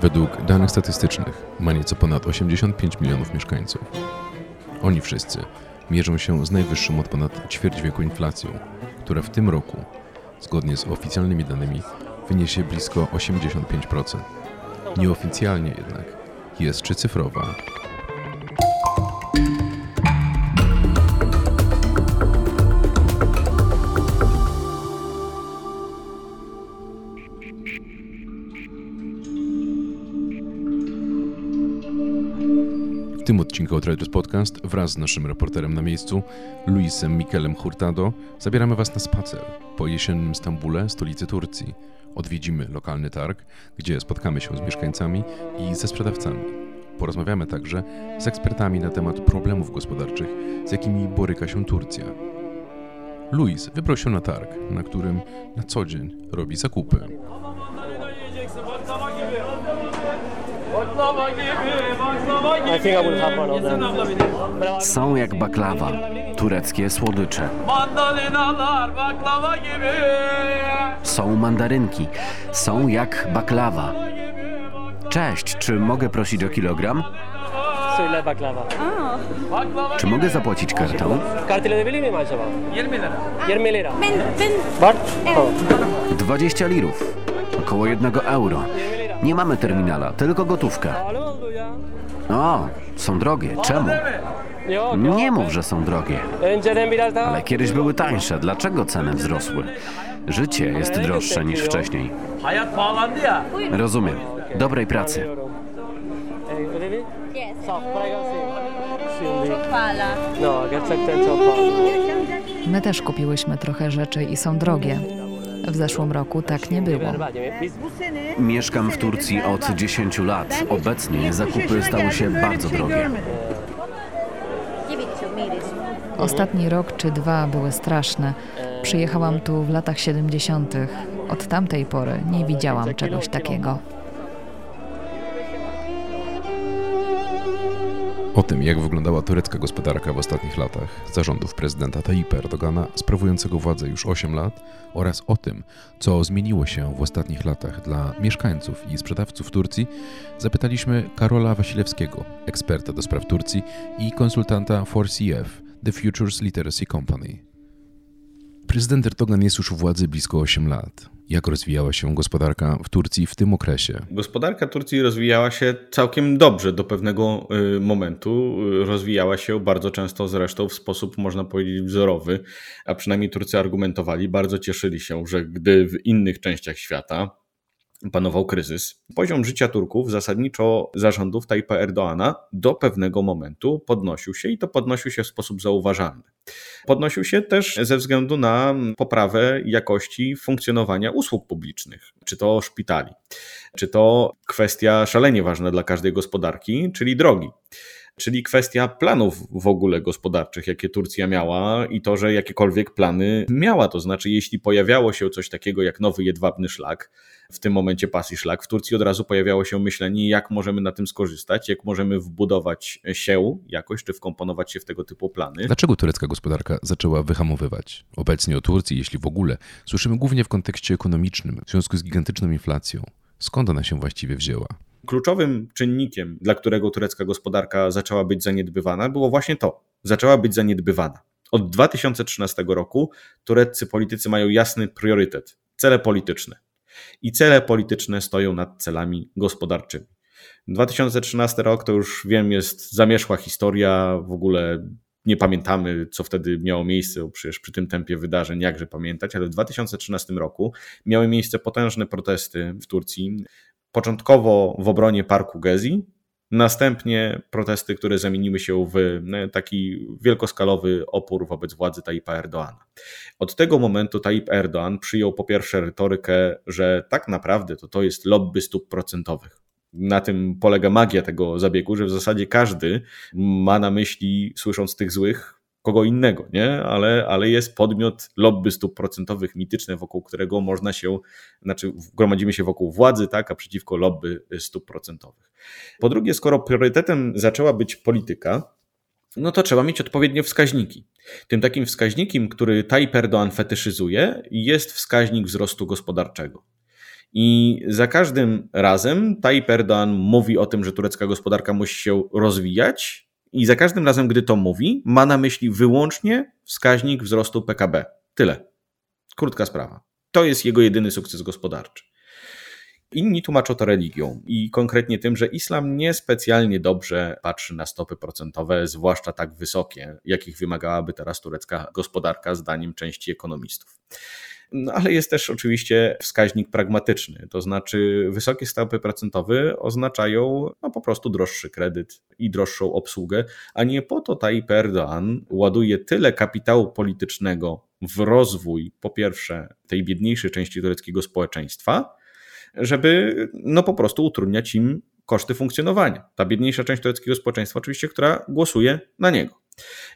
Według danych statystycznych ma nieco ponad 85 milionów mieszkańców. Oni wszyscy mierzą się z najwyższą od ponad ćwierć wieku inflacją, która w tym roku, zgodnie z oficjalnymi danymi, wyniesie blisko 85%. Nieoficjalnie jednak jest trzycyfrowa. W tym odcinku Outriders Podcast wraz z naszym reporterem na miejscu, Luisem Mikelem Hurtado, zabieramy Was na spacer po jesiennym Stambule, stolicy Turcji. Odwiedzimy lokalny targ, gdzie spotkamy się z mieszkańcami i ze sprzedawcami. Porozmawiamy także z ekspertami na temat problemów gospodarczych, z jakimi boryka się Turcja. Luis wybrał się na targ, na którym na co dzień robi zakupy. Są jak baklawa, tureckie słodycze. Są mandarynki, są jak baklawa. Cześć, czy mogę prosić o kilogram? Czy mogę zapłacić kartą? Miyim acaba? 20 lira. 20 lira. Ben, ben Var? Tamam. 20 lirów, około 1 euro. Nie mamy terminala, tylko gotówkę. O, są drogie. Czemu? Nie mów, że są drogie. Ale kiedyś były tańsze. Dlaczego ceny wzrosły? Życie jest droższe niż wcześniej. Rozumiem. Dobrej pracy. My też kupiłyśmy trochę rzeczy i są drogie. W zeszłym roku tak nie było. Mieszkam w Turcji od 10 lat. Obecnie zakupy stały się bardzo drogie. Ostatni rok czy dwa były straszne. Przyjechałam tu w latach 70. Od tamtej pory nie widziałam czegoś takiego. O tym, jak wyglądała turecka gospodarka w ostatnich latach zarządów prezydenta Tayyipa Erdogana, sprawującego władzę już 8 lat, oraz o tym, co zmieniło się w ostatnich latach dla mieszkańców i sprzedawców Turcji, zapytaliśmy Karola Wasilewskiego, eksperta do spraw Turcji i konsultanta 4CF, The Futures Literacy Company. Prezydent Erdogan jest już u władzy blisko 8 lat. Jak rozwijała się gospodarka w Turcji w tym okresie? Gospodarka Turcji rozwijała się całkiem dobrze do pewnego y, momentu. Y, Rozwijała się bardzo często zresztą w sposób, można powiedzieć, wzorowy, a przynajmniej Turcy argumentowali, bardzo cieszyli się, że gdy w innych częściach świata panował kryzys, poziom życia Turków zasadniczo zarządów Tajpa Erdoana do pewnego momentu podnosił się i to podnosił się w sposób zauważalny. Podnosił się też ze względu na poprawę jakości funkcjonowania usług publicznych, czy to szpitali, czy to kwestia szalenie ważna dla każdej gospodarki, czyli drogi. Czyli kwestia planów w ogóle gospodarczych, jakie Turcja miała i to, że jakiekolwiek plany miała. To znaczy, jeśli pojawiało się coś takiego jak nowy jedwabny szlak, w tym momencie pasji szlak, w Turcji od razu pojawiało się myślenie, jak możemy na tym skorzystać, jak możemy wbudować się jakoś, czy wkomponować się w tego typu plany. Dlaczego turecka gospodarka zaczęła wyhamowywać? Obecnie o Turcji, jeśli w ogóle, słyszymy głównie w kontekście ekonomicznym, w związku z gigantyczną inflacją. Skąd ona się właściwie wzięła? Kluczowym czynnikiem, dla którego turecka gospodarka zaczęła być zaniedbywana, było właśnie to. Zaczęła być zaniedbywana. Od 2013 roku tureccy politycy mają jasny priorytet cele polityczne. I cele polityczne stoją nad celami gospodarczymi. 2013 rok to już wiem, jest zamierzchła historia, w ogóle nie pamiętamy, co wtedy miało miejsce, bo przecież przy tym tempie wydarzeń, jakże pamiętać, ale w 2013 roku miały miejsce potężne protesty w Turcji. Początkowo w obronie parku Gezi, następnie protesty, które zamieniły się w no, taki wielkoskalowy opór wobec władzy Tayyipa Erdoana. Od tego momentu Tayyip Erdoğan przyjął po pierwsze retorykę, że tak naprawdę to to jest lobby stóp procentowych. Na tym polega magia tego zabiegu, że w zasadzie każdy ma na myśli, słysząc tych złych, kogo innego, nie? Ale, ale jest podmiot lobby stóp procentowych mityczne, wokół którego można się, znaczy gromadzimy się wokół władzy, tak, a przeciwko lobby stóp procentowych. Po drugie, skoro priorytetem zaczęła być polityka, no to trzeba mieć odpowiednie wskaźniki. Tym takim wskaźnikiem, który Tayyip Erdoğan fetyszyzuje, jest wskaźnik wzrostu gospodarczego. I za każdym razem Tayyip mówi o tym, że turecka gospodarka musi się rozwijać i za każdym razem, gdy to mówi, ma na myśli wyłącznie wskaźnik wzrostu PKB. Tyle. Krótka sprawa. To jest jego jedyny sukces gospodarczy. Inni tłumaczą to religią i konkretnie tym, że islam niespecjalnie dobrze patrzy na stopy procentowe, zwłaszcza tak wysokie, jakich wymagałaby teraz turecka gospodarka, zdaniem części ekonomistów. No, ale jest też oczywiście wskaźnik pragmatyczny, to znaczy wysokie stopy procentowe oznaczają no, po prostu droższy kredyt i droższą obsługę, a nie po to Tayyip Erdoğan ładuje tyle kapitału politycznego w rozwój, po pierwsze, tej biedniejszej części tureckiego społeczeństwa, żeby no po prostu utrudniać im koszty funkcjonowania. Ta biedniejsza część tureckiego społeczeństwa, oczywiście, która głosuje na niego.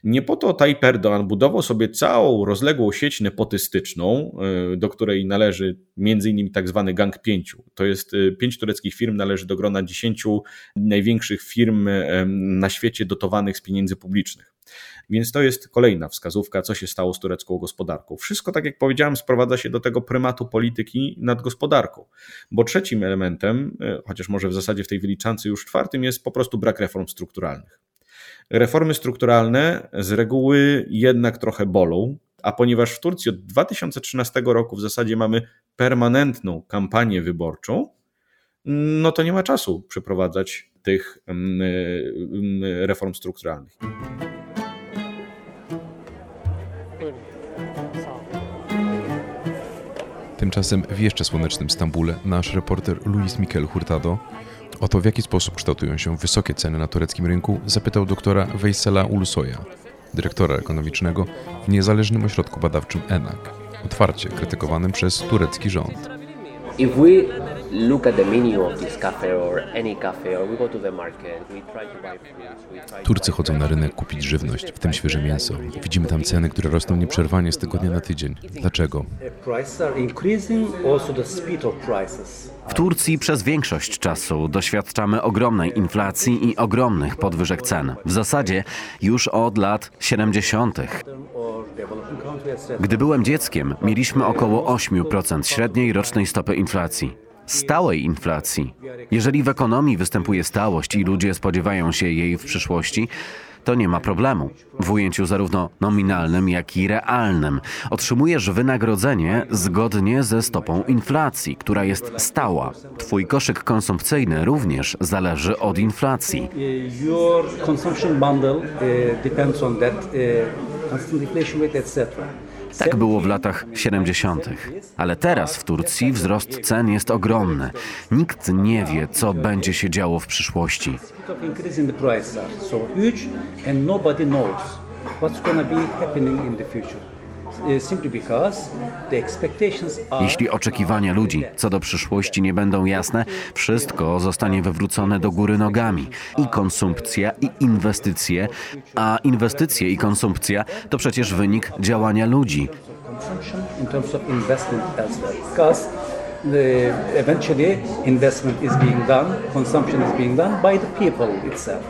Nie po to Tayyip Erdoğan budował sobie całą rozległą sieć nepotystyczną, y, do której należy m.in. tak zwany Gang Pięciu. To jest y, pięć tureckich firm, należy do grona dziesięciu największych firm na świecie dotowanych z pieniędzy publicznych. Więc to jest kolejna wskazówka, co się stało z turecką gospodarką. Wszystko, tak jak powiedziałem, sprowadza się do tego prymatu polityki nad gospodarką. Bo trzecim elementem, chociaż może w zasadzie w tej wyliczance już czwartym, jest po prostu brak reform strukturalnych. Reformy strukturalne z reguły jednak trochę bolą, a ponieważ w Turcji od 2013 roku w zasadzie mamy permanentną kampanię wyborczą, no to nie ma czasu przeprowadzać tych mm, mm, reform strukturalnych. Tymczasem w jeszcze słonecznym Stambule nasz reporter Luis Miquel Hurtado o to, w jaki sposób kształtują się wysokie ceny na tureckim rynku, zapytał doktora Veysela Ulusoya, dyrektora ekonomicznego w niezależnym ośrodku badawczym ENAK, otwarcie krytykowanym przez turecki rząd. If we look at the menu of this cafe or any cafe or we go to the market, we try to buy fruits. Turcy chodzą na rynek kupić żywność, w tym świeże mięso. Widzimy tam ceny, które rosną nieprzerwanie z tygodnia na tydzień. Dlaczego? W Turcji przez większość czasu doświadczamy ogromnej inflacji i ogromnych podwyżek cen. W zasadzie już od lat 70. Gdy byłem dzieckiem, mieliśmy około 8% średniej rocznej stopy inflacji. Stałej inflacji. Jeżeli w ekonomii występuje stałość i ludzie spodziewają się jej w przyszłości, to nie ma problemu. W ujęciu zarówno nominalnym, jak i realnym otrzymujesz wynagrodzenie zgodnie ze stopą inflacji, która jest stała. Twój koszyk konsumpcyjny również zależy od inflacji. Your consumption bundle uh, depends on that uh, constant etc. Tak było w latach 70., ale teraz w Turcji wzrost cen jest ogromny. Nikt nie wie, co będzie się działo w przyszłości. Jeśli oczekiwania ludzi co do przyszłości nie będą jasne, wszystko zostanie wywrócone do góry nogami. I konsumpcja, i inwestycje, a inwestycje i konsumpcja to przecież wynik działania ludzi. eventually investment is being done, consumption is being done by the people itself.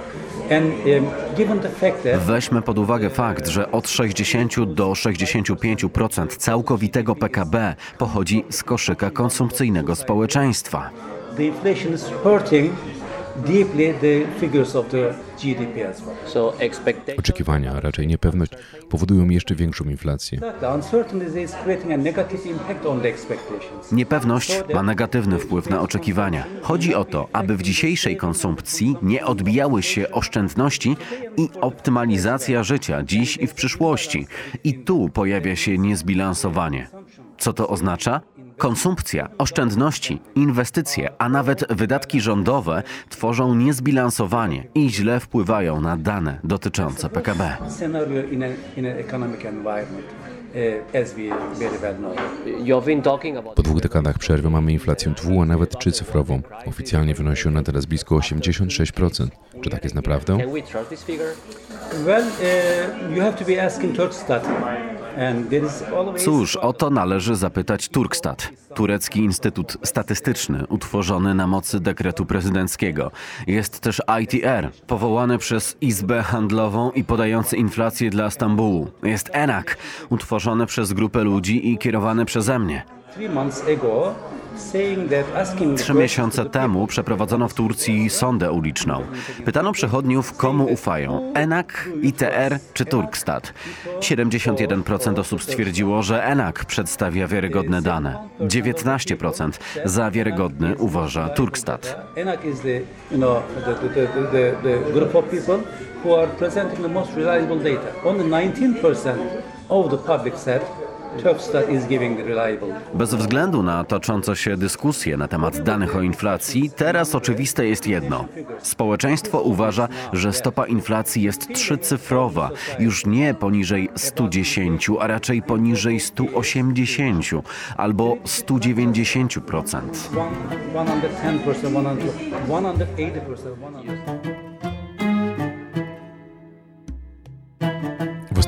Weźmy pod uwagę fakt, że od 60 do 65% całkowitego PKB pochodzi z koszyka konsumpcyjnego społeczeństwa. The inflation is hurting deeply the figures of the GDP as well. Oczekiwania, a raczej niepewność powodują jeszcze większą inflację. Niepewność ma negatywny wpływ na oczekiwania. Chodzi o to, aby w dzisiejszej konsumpcji nie odbijały się oszczędności i optymalizacja życia dziś i w przyszłości. I tu pojawia się niezbilansowanie. Co to oznacza? Konsumpcja, oszczędności, inwestycje, a nawet wydatki rządowe tworzą niezbilansowanie i źle wpływają na dane dotyczące PKB. Po dwóch dekadach przerwy mamy inflację dwu, a nawet trzycyfrową. Oficjalnie wynosi ona teraz blisko 86%. Czy tak jest naprawdę? Well, uh, you have to be asking Turkstat. Cóż, o to należy zapytać Turkstat, turecki instytut statystyczny utworzony na mocy dekretu prezydenckiego. Jest też ITR, powołany przez Izbę Handlową i podający inflację dla Stambułu. Jest ENAK, utworzony przez grupę ludzi i kierowany przeze mnie. Trzy miesiące temu przeprowadzono w Turcji sondę uliczną. Pytano przechodniów, komu ufają: ENAK, ITR czy Turkstat. 71% osób stwierdziło, że ENAK przedstawia wiarygodne dane. 19% za wiarygodny uważa Turkstat. ENAC is the, you know, the, the, the, the, the group of people who are presenting the most reliable data. Only 19% of the public said Bez względu na toczące się dyskusje na temat danych o inflacji, teraz oczywiste jest jedno. Społeczeństwo uważa, że stopa inflacji jest trzycyfrowa, już nie poniżej 110, a raczej poniżej 180 albo 190%. One, 110%, 100, 180%,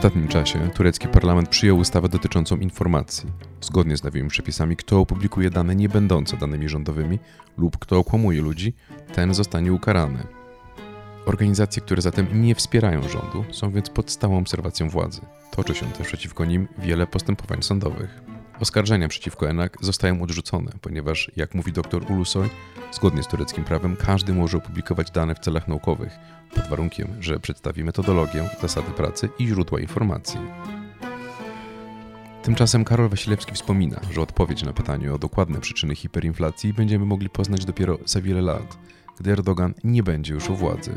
ostatnim czasie turecki parlament przyjął ustawę dotyczącą informacji. Zgodnie z nowymi przepisami, kto opublikuje dane nie będące danymi rządowymi lub kto okłamuje ludzi, ten zostanie ukarany. Organizacje, które zatem nie wspierają rządu, są więc pod stałą obserwacją władzy. Toczy się też przeciwko nim wiele postępowań sądowych. Oskarżenia przeciwko ENAK zostają odrzucone, ponieważ, jak mówi dr Ulusoy, zgodnie z tureckim prawem każdy może opublikować dane w celach naukowych, pod warunkiem, że przedstawi metodologię, zasady pracy i źródła informacji. Tymczasem Karol Wasilewski wspomina, że odpowiedź na pytanie o dokładne przyczyny hiperinflacji będziemy mogli poznać dopiero za wiele lat, gdy Erdogan nie będzie już u władzy.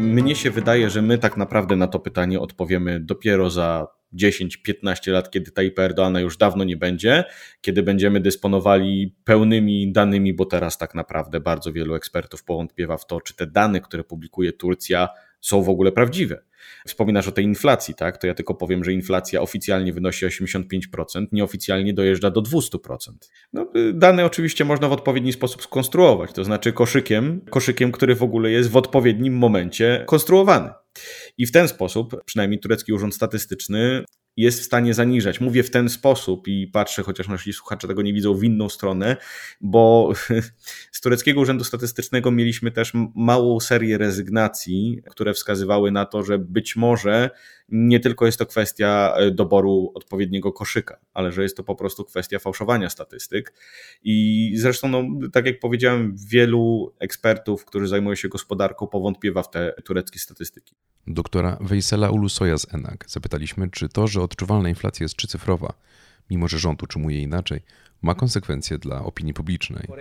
Mnie się wydaje, że my tak naprawdę na to pytanie odpowiemy dopiero za 10-15 lat, kiedy Tayyip Erdoana już dawno nie będzie, kiedy będziemy dysponowali pełnymi danymi, bo teraz tak naprawdę bardzo wielu ekspertów powątpiewa w to, czy te dane, które publikuje Turcja, są w ogóle prawdziwe. Wspominasz o tej inflacji, tak? To ja tylko powiem, że inflacja oficjalnie wynosi 85%, nieoficjalnie dojeżdża do 200%. No, y, dane oczywiście można w odpowiedni sposób skonstruować, to znaczy koszykiem, koszykiem, który w ogóle jest w odpowiednim momencie konstruowany. I w ten sposób, przynajmniej turecki urząd statystyczny, jest w stanie zaniżać. Mówię w ten sposób i patrzę, chociaż nasi słuchacze tego nie widzą, w inną stronę, bo z tureckiego urzędu statystycznego mieliśmy też małą serię rezygnacji, które wskazywały na to, że być może nie tylko jest to kwestia e, doboru odpowiedniego koszyka, ale że jest to po prostu kwestia fałszowania statystyk. I zresztą, no, tak jak powiedziałem, wielu ekspertów, którzy zajmują się gospodarką, powątpiewa w te tureckie statystyki. Doktora Weysela Ulusoya z ENAK zapytaliśmy, czy to, że odczuwalna inflacja jest trzycyfrowa, mimo że rząd utrzymuje inaczej, ma konsekwencje dla opinii publicznej. Uh,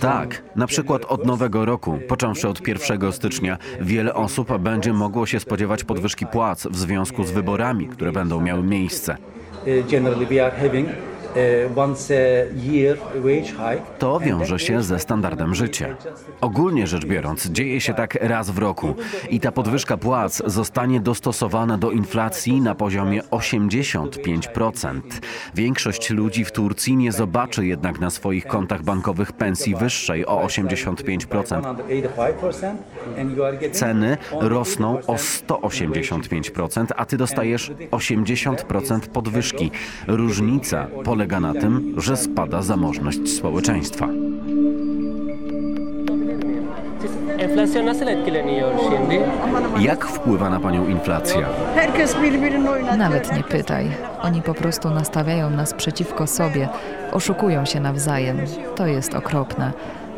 Tak, na przykład od nowego roku, począwszy od 1 stycznia, wiele osób będzie mogło się spodziewać podwyżki płac w związku z wyborami, które będą miały miejsce. uh, generally we are having uh. To wiąże się ze standardem życia. Ogólnie rzecz biorąc, dzieje się tak raz w roku i ta podwyżka płac zostanie dostosowana do inflacji na poziomie 85%. Większość ludzi w Turcji nie zobaczy jednak na swoich kontach bankowych pensji wyższej o 85%. 185%, and you are getting Ceny rosną o 80% 185%, a ty dostajesz 80% podwyżki. Różnica polega na tym, że spada zamożność społeczeństwa. Jak wpływa na panią inflacja? Nawet nie pytaj. Oni po prostu nastawiają nas przeciwko sobie, oszukują się nawzajem. To jest okropne.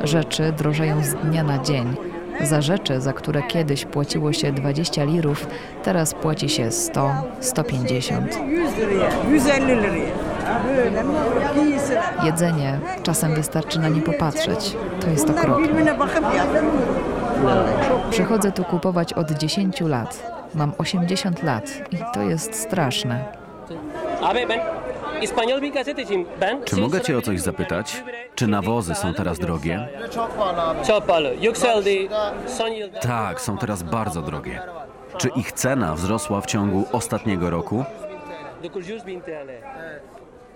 Rzeczy drożeją z dnia na dzień. Za rzeczy, za które kiedyś płaciło się 20 lirów, teraz płaci się 100, 150. 100 liraya, 150 liraya. Böyle giysiler. Jedzenie, czasem wystarczy na nie popatrzeć. To jest okropne. Przychodzę tu kupować od 10 lat. Mam 80 lat i to jest straszne. Czy mogę cię o coś zapytać? Czy nawozy są teraz drogie? Tak, są teraz bardzo drogie. Czy ich cena wzrosła w ciągu ostatniego roku?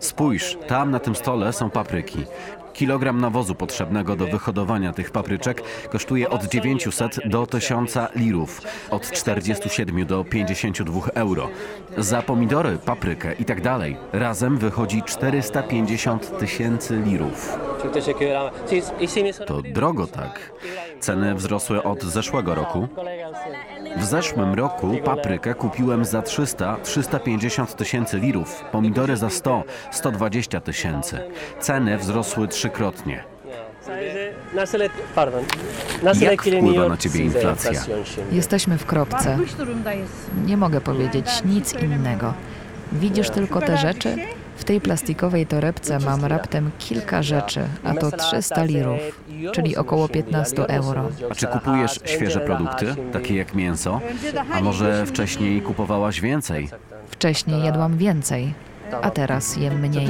900 bin TL. Spójrz, tam na tym stole są papryki. Kilogram nawozu potrzebnego do wyhodowania tych papryczek kosztuje od 900 do 1000 lirów, od 47 do 52 euro. Za pomidory, paprykę i tak dalej razem wychodzi 450 tysięcy lirów. To drogo tak. Ceny wzrosły od zeszłego roku. W zeszłym roku paprykę kupiłem za 300-350 tysięcy lirów, pomidory za 100-120 tysięcy. Ceny wzrosły trzykrotnie. Jak wpływa na ciebie inflacja? Jesteśmy w kropce. Nie mogę powiedzieć nic innego. Widzisz tylko te rzeczy? W tej plastikowej torebce mam raptem kilka rzeczy, a to 300 lirów, czyli około 15 euro. A czy kupujesz świeże produkty, takie jak mięso? A może wcześniej kupowałaś więcej? Wcześniej jadłam więcej, a teraz jem mniej.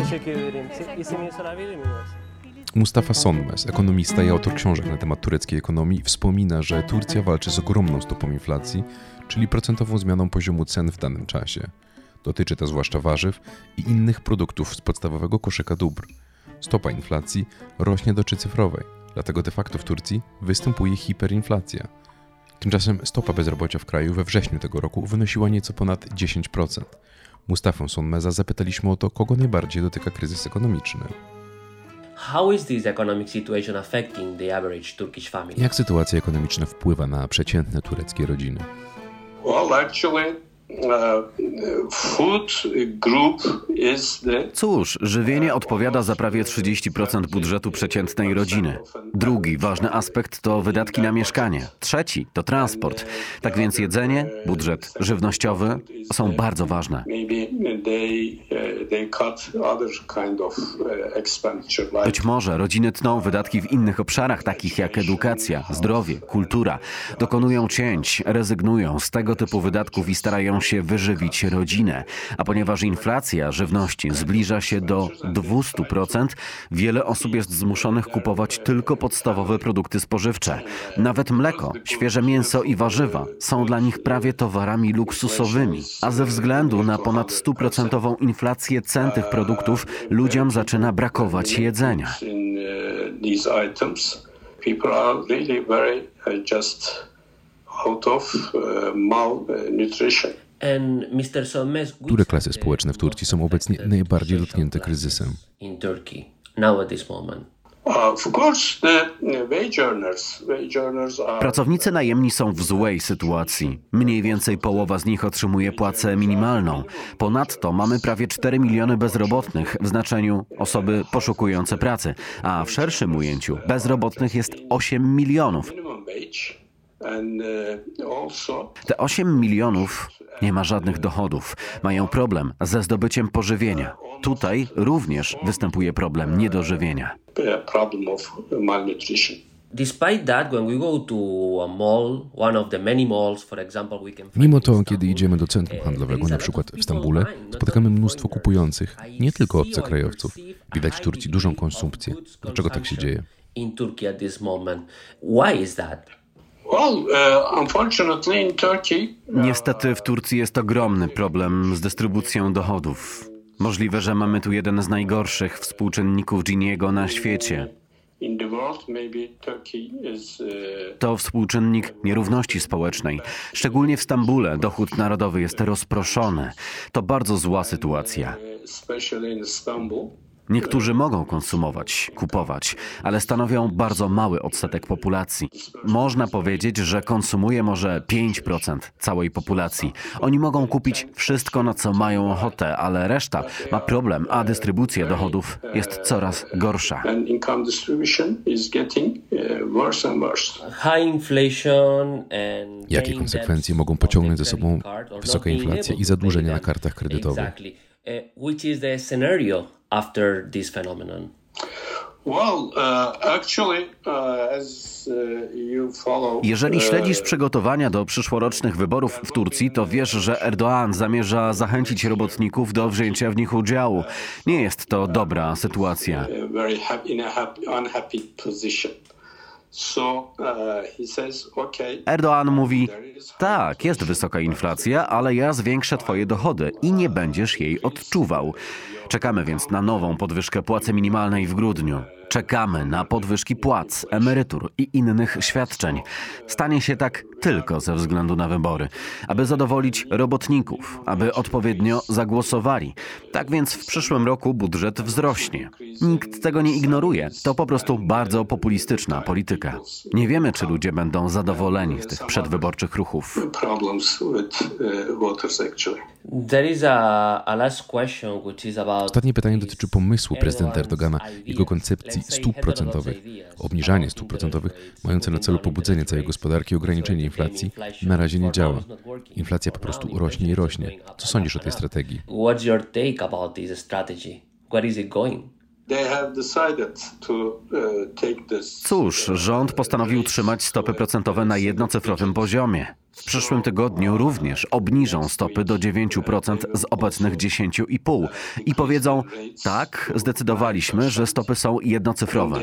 Mustafa Sonmez, ekonomista i autor książek na temat tureckiej ekonomii, wspomina, że Turcja walczy z ogromną stopą inflacji, czyli procentową zmianą poziomu cen w danym czasie. Dotyczy to zwłaszcza warzyw i innych produktów z podstawowego koszyka dóbr. Stopa inflacji rośnie do trzycyfrowej, dlatego de facto w Turcji występuje hiperinflacja. Tymczasem stopa bezrobocia w kraju we wrześniu tego roku wynosiła nieco ponad 10%. Mustafę Sonmeza zapytaliśmy o to, kogo najbardziej dotyka kryzys ekonomiczny. Jak sytuacja ekonomiczna wpływa na przeciętne tureckie rodziny? Well, actually, Cóż, żywienie odpowiada za prawie 30% budżetu przeciętnej rodziny. Drugi ważny aspekt to wydatki na mieszkanie. Trzeci to transport. Tak więc jedzenie, budżet żywnościowy są bardzo ważne. Być może rodziny tną wydatki w innych obszarach, takich jak edukacja, zdrowie, kultura. Dokonują cięć, rezygnują z tego typu wydatków i starają się wyżywić rodzinę. A ponieważ inflacja żywności zbliża się do 200%, wiele osób jest zmuszonych kupować tylko podstawowe produkty spożywcze. Nawet mleko, świeże mięso i warzywa są dla nich prawie towarami luksusowymi. A ze względu na ponad stuprocentową inflację cen tych produktów, ludziom zaczyna brakować jedzenia. Just out of malnutrition. Które klasy społeczne w Turcji są obecnie najbardziej dotknięte kryzysem? Pracownicy najemni są w złej sytuacji. Mniej więcej połowa z nich otrzymuje płacę minimalną. Ponadto mamy prawie 4 miliony bezrobotnych w znaczeniu osoby poszukujące pracy, a w szerszym ujęciu bezrobotnych jest 8 milionów. Te 8 milionów nie ma żadnych dochodów. Mają problem ze zdobyciem pożywienia. Tutaj również występuje problem niedożywienia. Mimo to, kiedy idziemy do centrum handlowego, na przykład w Stambule, spotykamy mnóstwo kupujących, nie tylko obcokrajowców. Widać w Turcji dużą konsumpcję. Dlaczego tak się dzieje? In Turkey at this moment. Why is that? Uh, Niestety w Turcji jest ogromny problem z dystrybucją dochodów. Możliwe, że mamy tu jeden z najgorszych współczynników Giniego na świecie. uh, To współczynnik nierówności społecznej. Szczególnie w Stambule dochód narodowy jest rozproszony. To bardzo zła sytuacja. Niektórzy mogą konsumować, kupować, ale stanowią bardzo mały odsetek populacji. Można powiedzieć, że konsumuje może 5% całej populacji. Oni mogą kupić wszystko, na co mają ochotę, ale reszta ma problem, a dystrybucja dochodów jest coraz gorsza. Uh, Jakie konsekwencje mogą pociągnąć the ze sobą wysoka inflacja i pay na kartach kredytowych? After this phenomenon? Well, uh, actually, uh, as uh, you follow, Jeżeli uh, śledzisz przygotowania do przyszłorocznych wyborów w Turcji, to wiesz, że Erdoğan zamierza zachęcić robotników do wzięcia w nich udziału. Nie jest to dobra sytuacja. uh, very happy in a happy, unhappy position. So he says, okay. Erdoğan mówi: Tak, jest wysoka inflacja, ale ja zwiększę twoje dochody i nie będziesz jej odczuwał. Czekamy więc na nową podwyżkę płacy minimalnej w grudniu. Czekamy na podwyżki płac, emerytur i innych świadczeń. Stanie się tak tylko ze względu na wybory, aby zadowolić robotników, aby odpowiednio zagłosowali. Tak więc w przyszłym roku budżet wzrośnie. Nikt tego nie ignoruje. To po prostu bardzo populistyczna polityka. Nie wiemy, czy ludzie będą zadowoleni z tych przedwyborczych ruchów. problems with uh, voters actually. There is a, a last question which is about Ostatnie pytanie dotyczy pomysłu prezydenta Erdogana, jego koncepcji stóp procentowych. Obniżanie stóp procentowych mające na celu pobudzenie całej gospodarki i ograniczenie inflacji na razie nie działa. Inflacja po prostu rośnie i rośnie. Co sądzisz o tej strategii? What's your take about this strategy? Where is it going? They have decided to uh, take this. Cóż, rząd postanowił trzymać stopy procentowe na jednocyfrowym poziomie. W przyszłym tygodniu również obniżą stopy do 9% z obecnych 10,5 i powiedzą: tak, zdecydowaliśmy, że stopy są jednocyfrowe.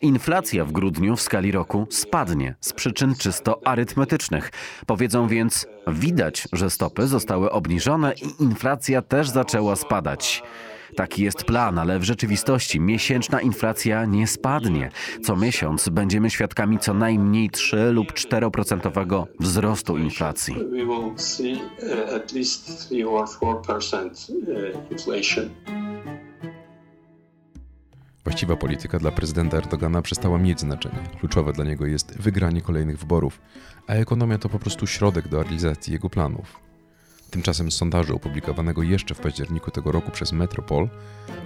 Inflacja w grudniu w skali roku spadnie z przyczyn czysto arytmetycznych. Powiedzą więc: widać, że stopy zostały obniżone i inflacja też zaczęła spadać. Taki jest plan, ale w rzeczywistości miesięczna inflacja nie spadnie. Co miesiąc będziemy świadkami co najmniej 3 lub 4% wzrostu inflacji. Uh, at least 3 or 4% uh. Właściwa polityka dla prezydenta Erdogana przestała mieć znaczenie. Kluczowe dla niego jest wygranie kolejnych wyborów, a ekonomia to po prostu środek do realizacji jego planów. Tymczasem z sondażu opublikowanego jeszcze w październiku tego roku przez Metropol,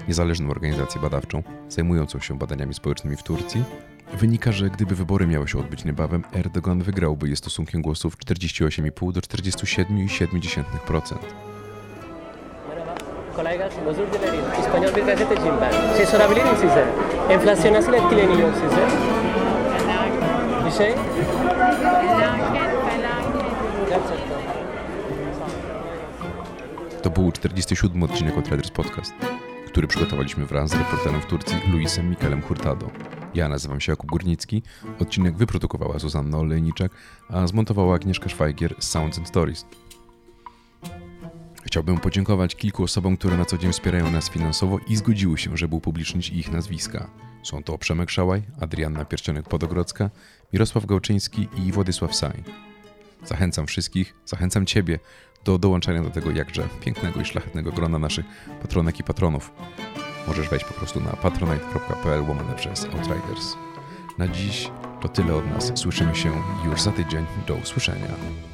niezależną organizację badawczą zajmującą się badaniami społecznymi w Turcji, wynika, że gdyby wybory miały się odbyć niebawem, Erdogan wygrałby je stosunkiem głosów 48,5 do 47,7%. Kolaylar özür dilerim. İspanyol bir gazeteciyim ben. Şey sorabilir miyim size? Enflasyon nasıl etkileniyor size? Bir şey? To był 47 odcinek od Riders Podcast, który przygotowaliśmy wraz z reporterem w Turcji Luisem Mikelem Hurtado. Ja nazywam się Jakub Górnicki, odcinek wyprodukowała Zuzanna Olejniczak, a zmontowała Agnieszka Szwajgier z Sounds and Stories. Chciałbym podziękować kilku osobom, które na co dzień wspierają nas finansowo i zgodziły się, żeby upublicznić ich nazwiska. Są to Przemek Szałaj, Adrianna Pierścionek-Podogrodzka, Mirosław Gałczyński i Władysław Saj. Zachęcam wszystkich, zachęcam Ciebie do dołączania do tego jakże pięknego i szlachetnego grona naszych patronek i patronów. Możesz wejść po prostu na patronite.pl łamane przez Outriders. Na dziś to tyle od nas. Słyszymy się już za tydzień. Do usłyszenia.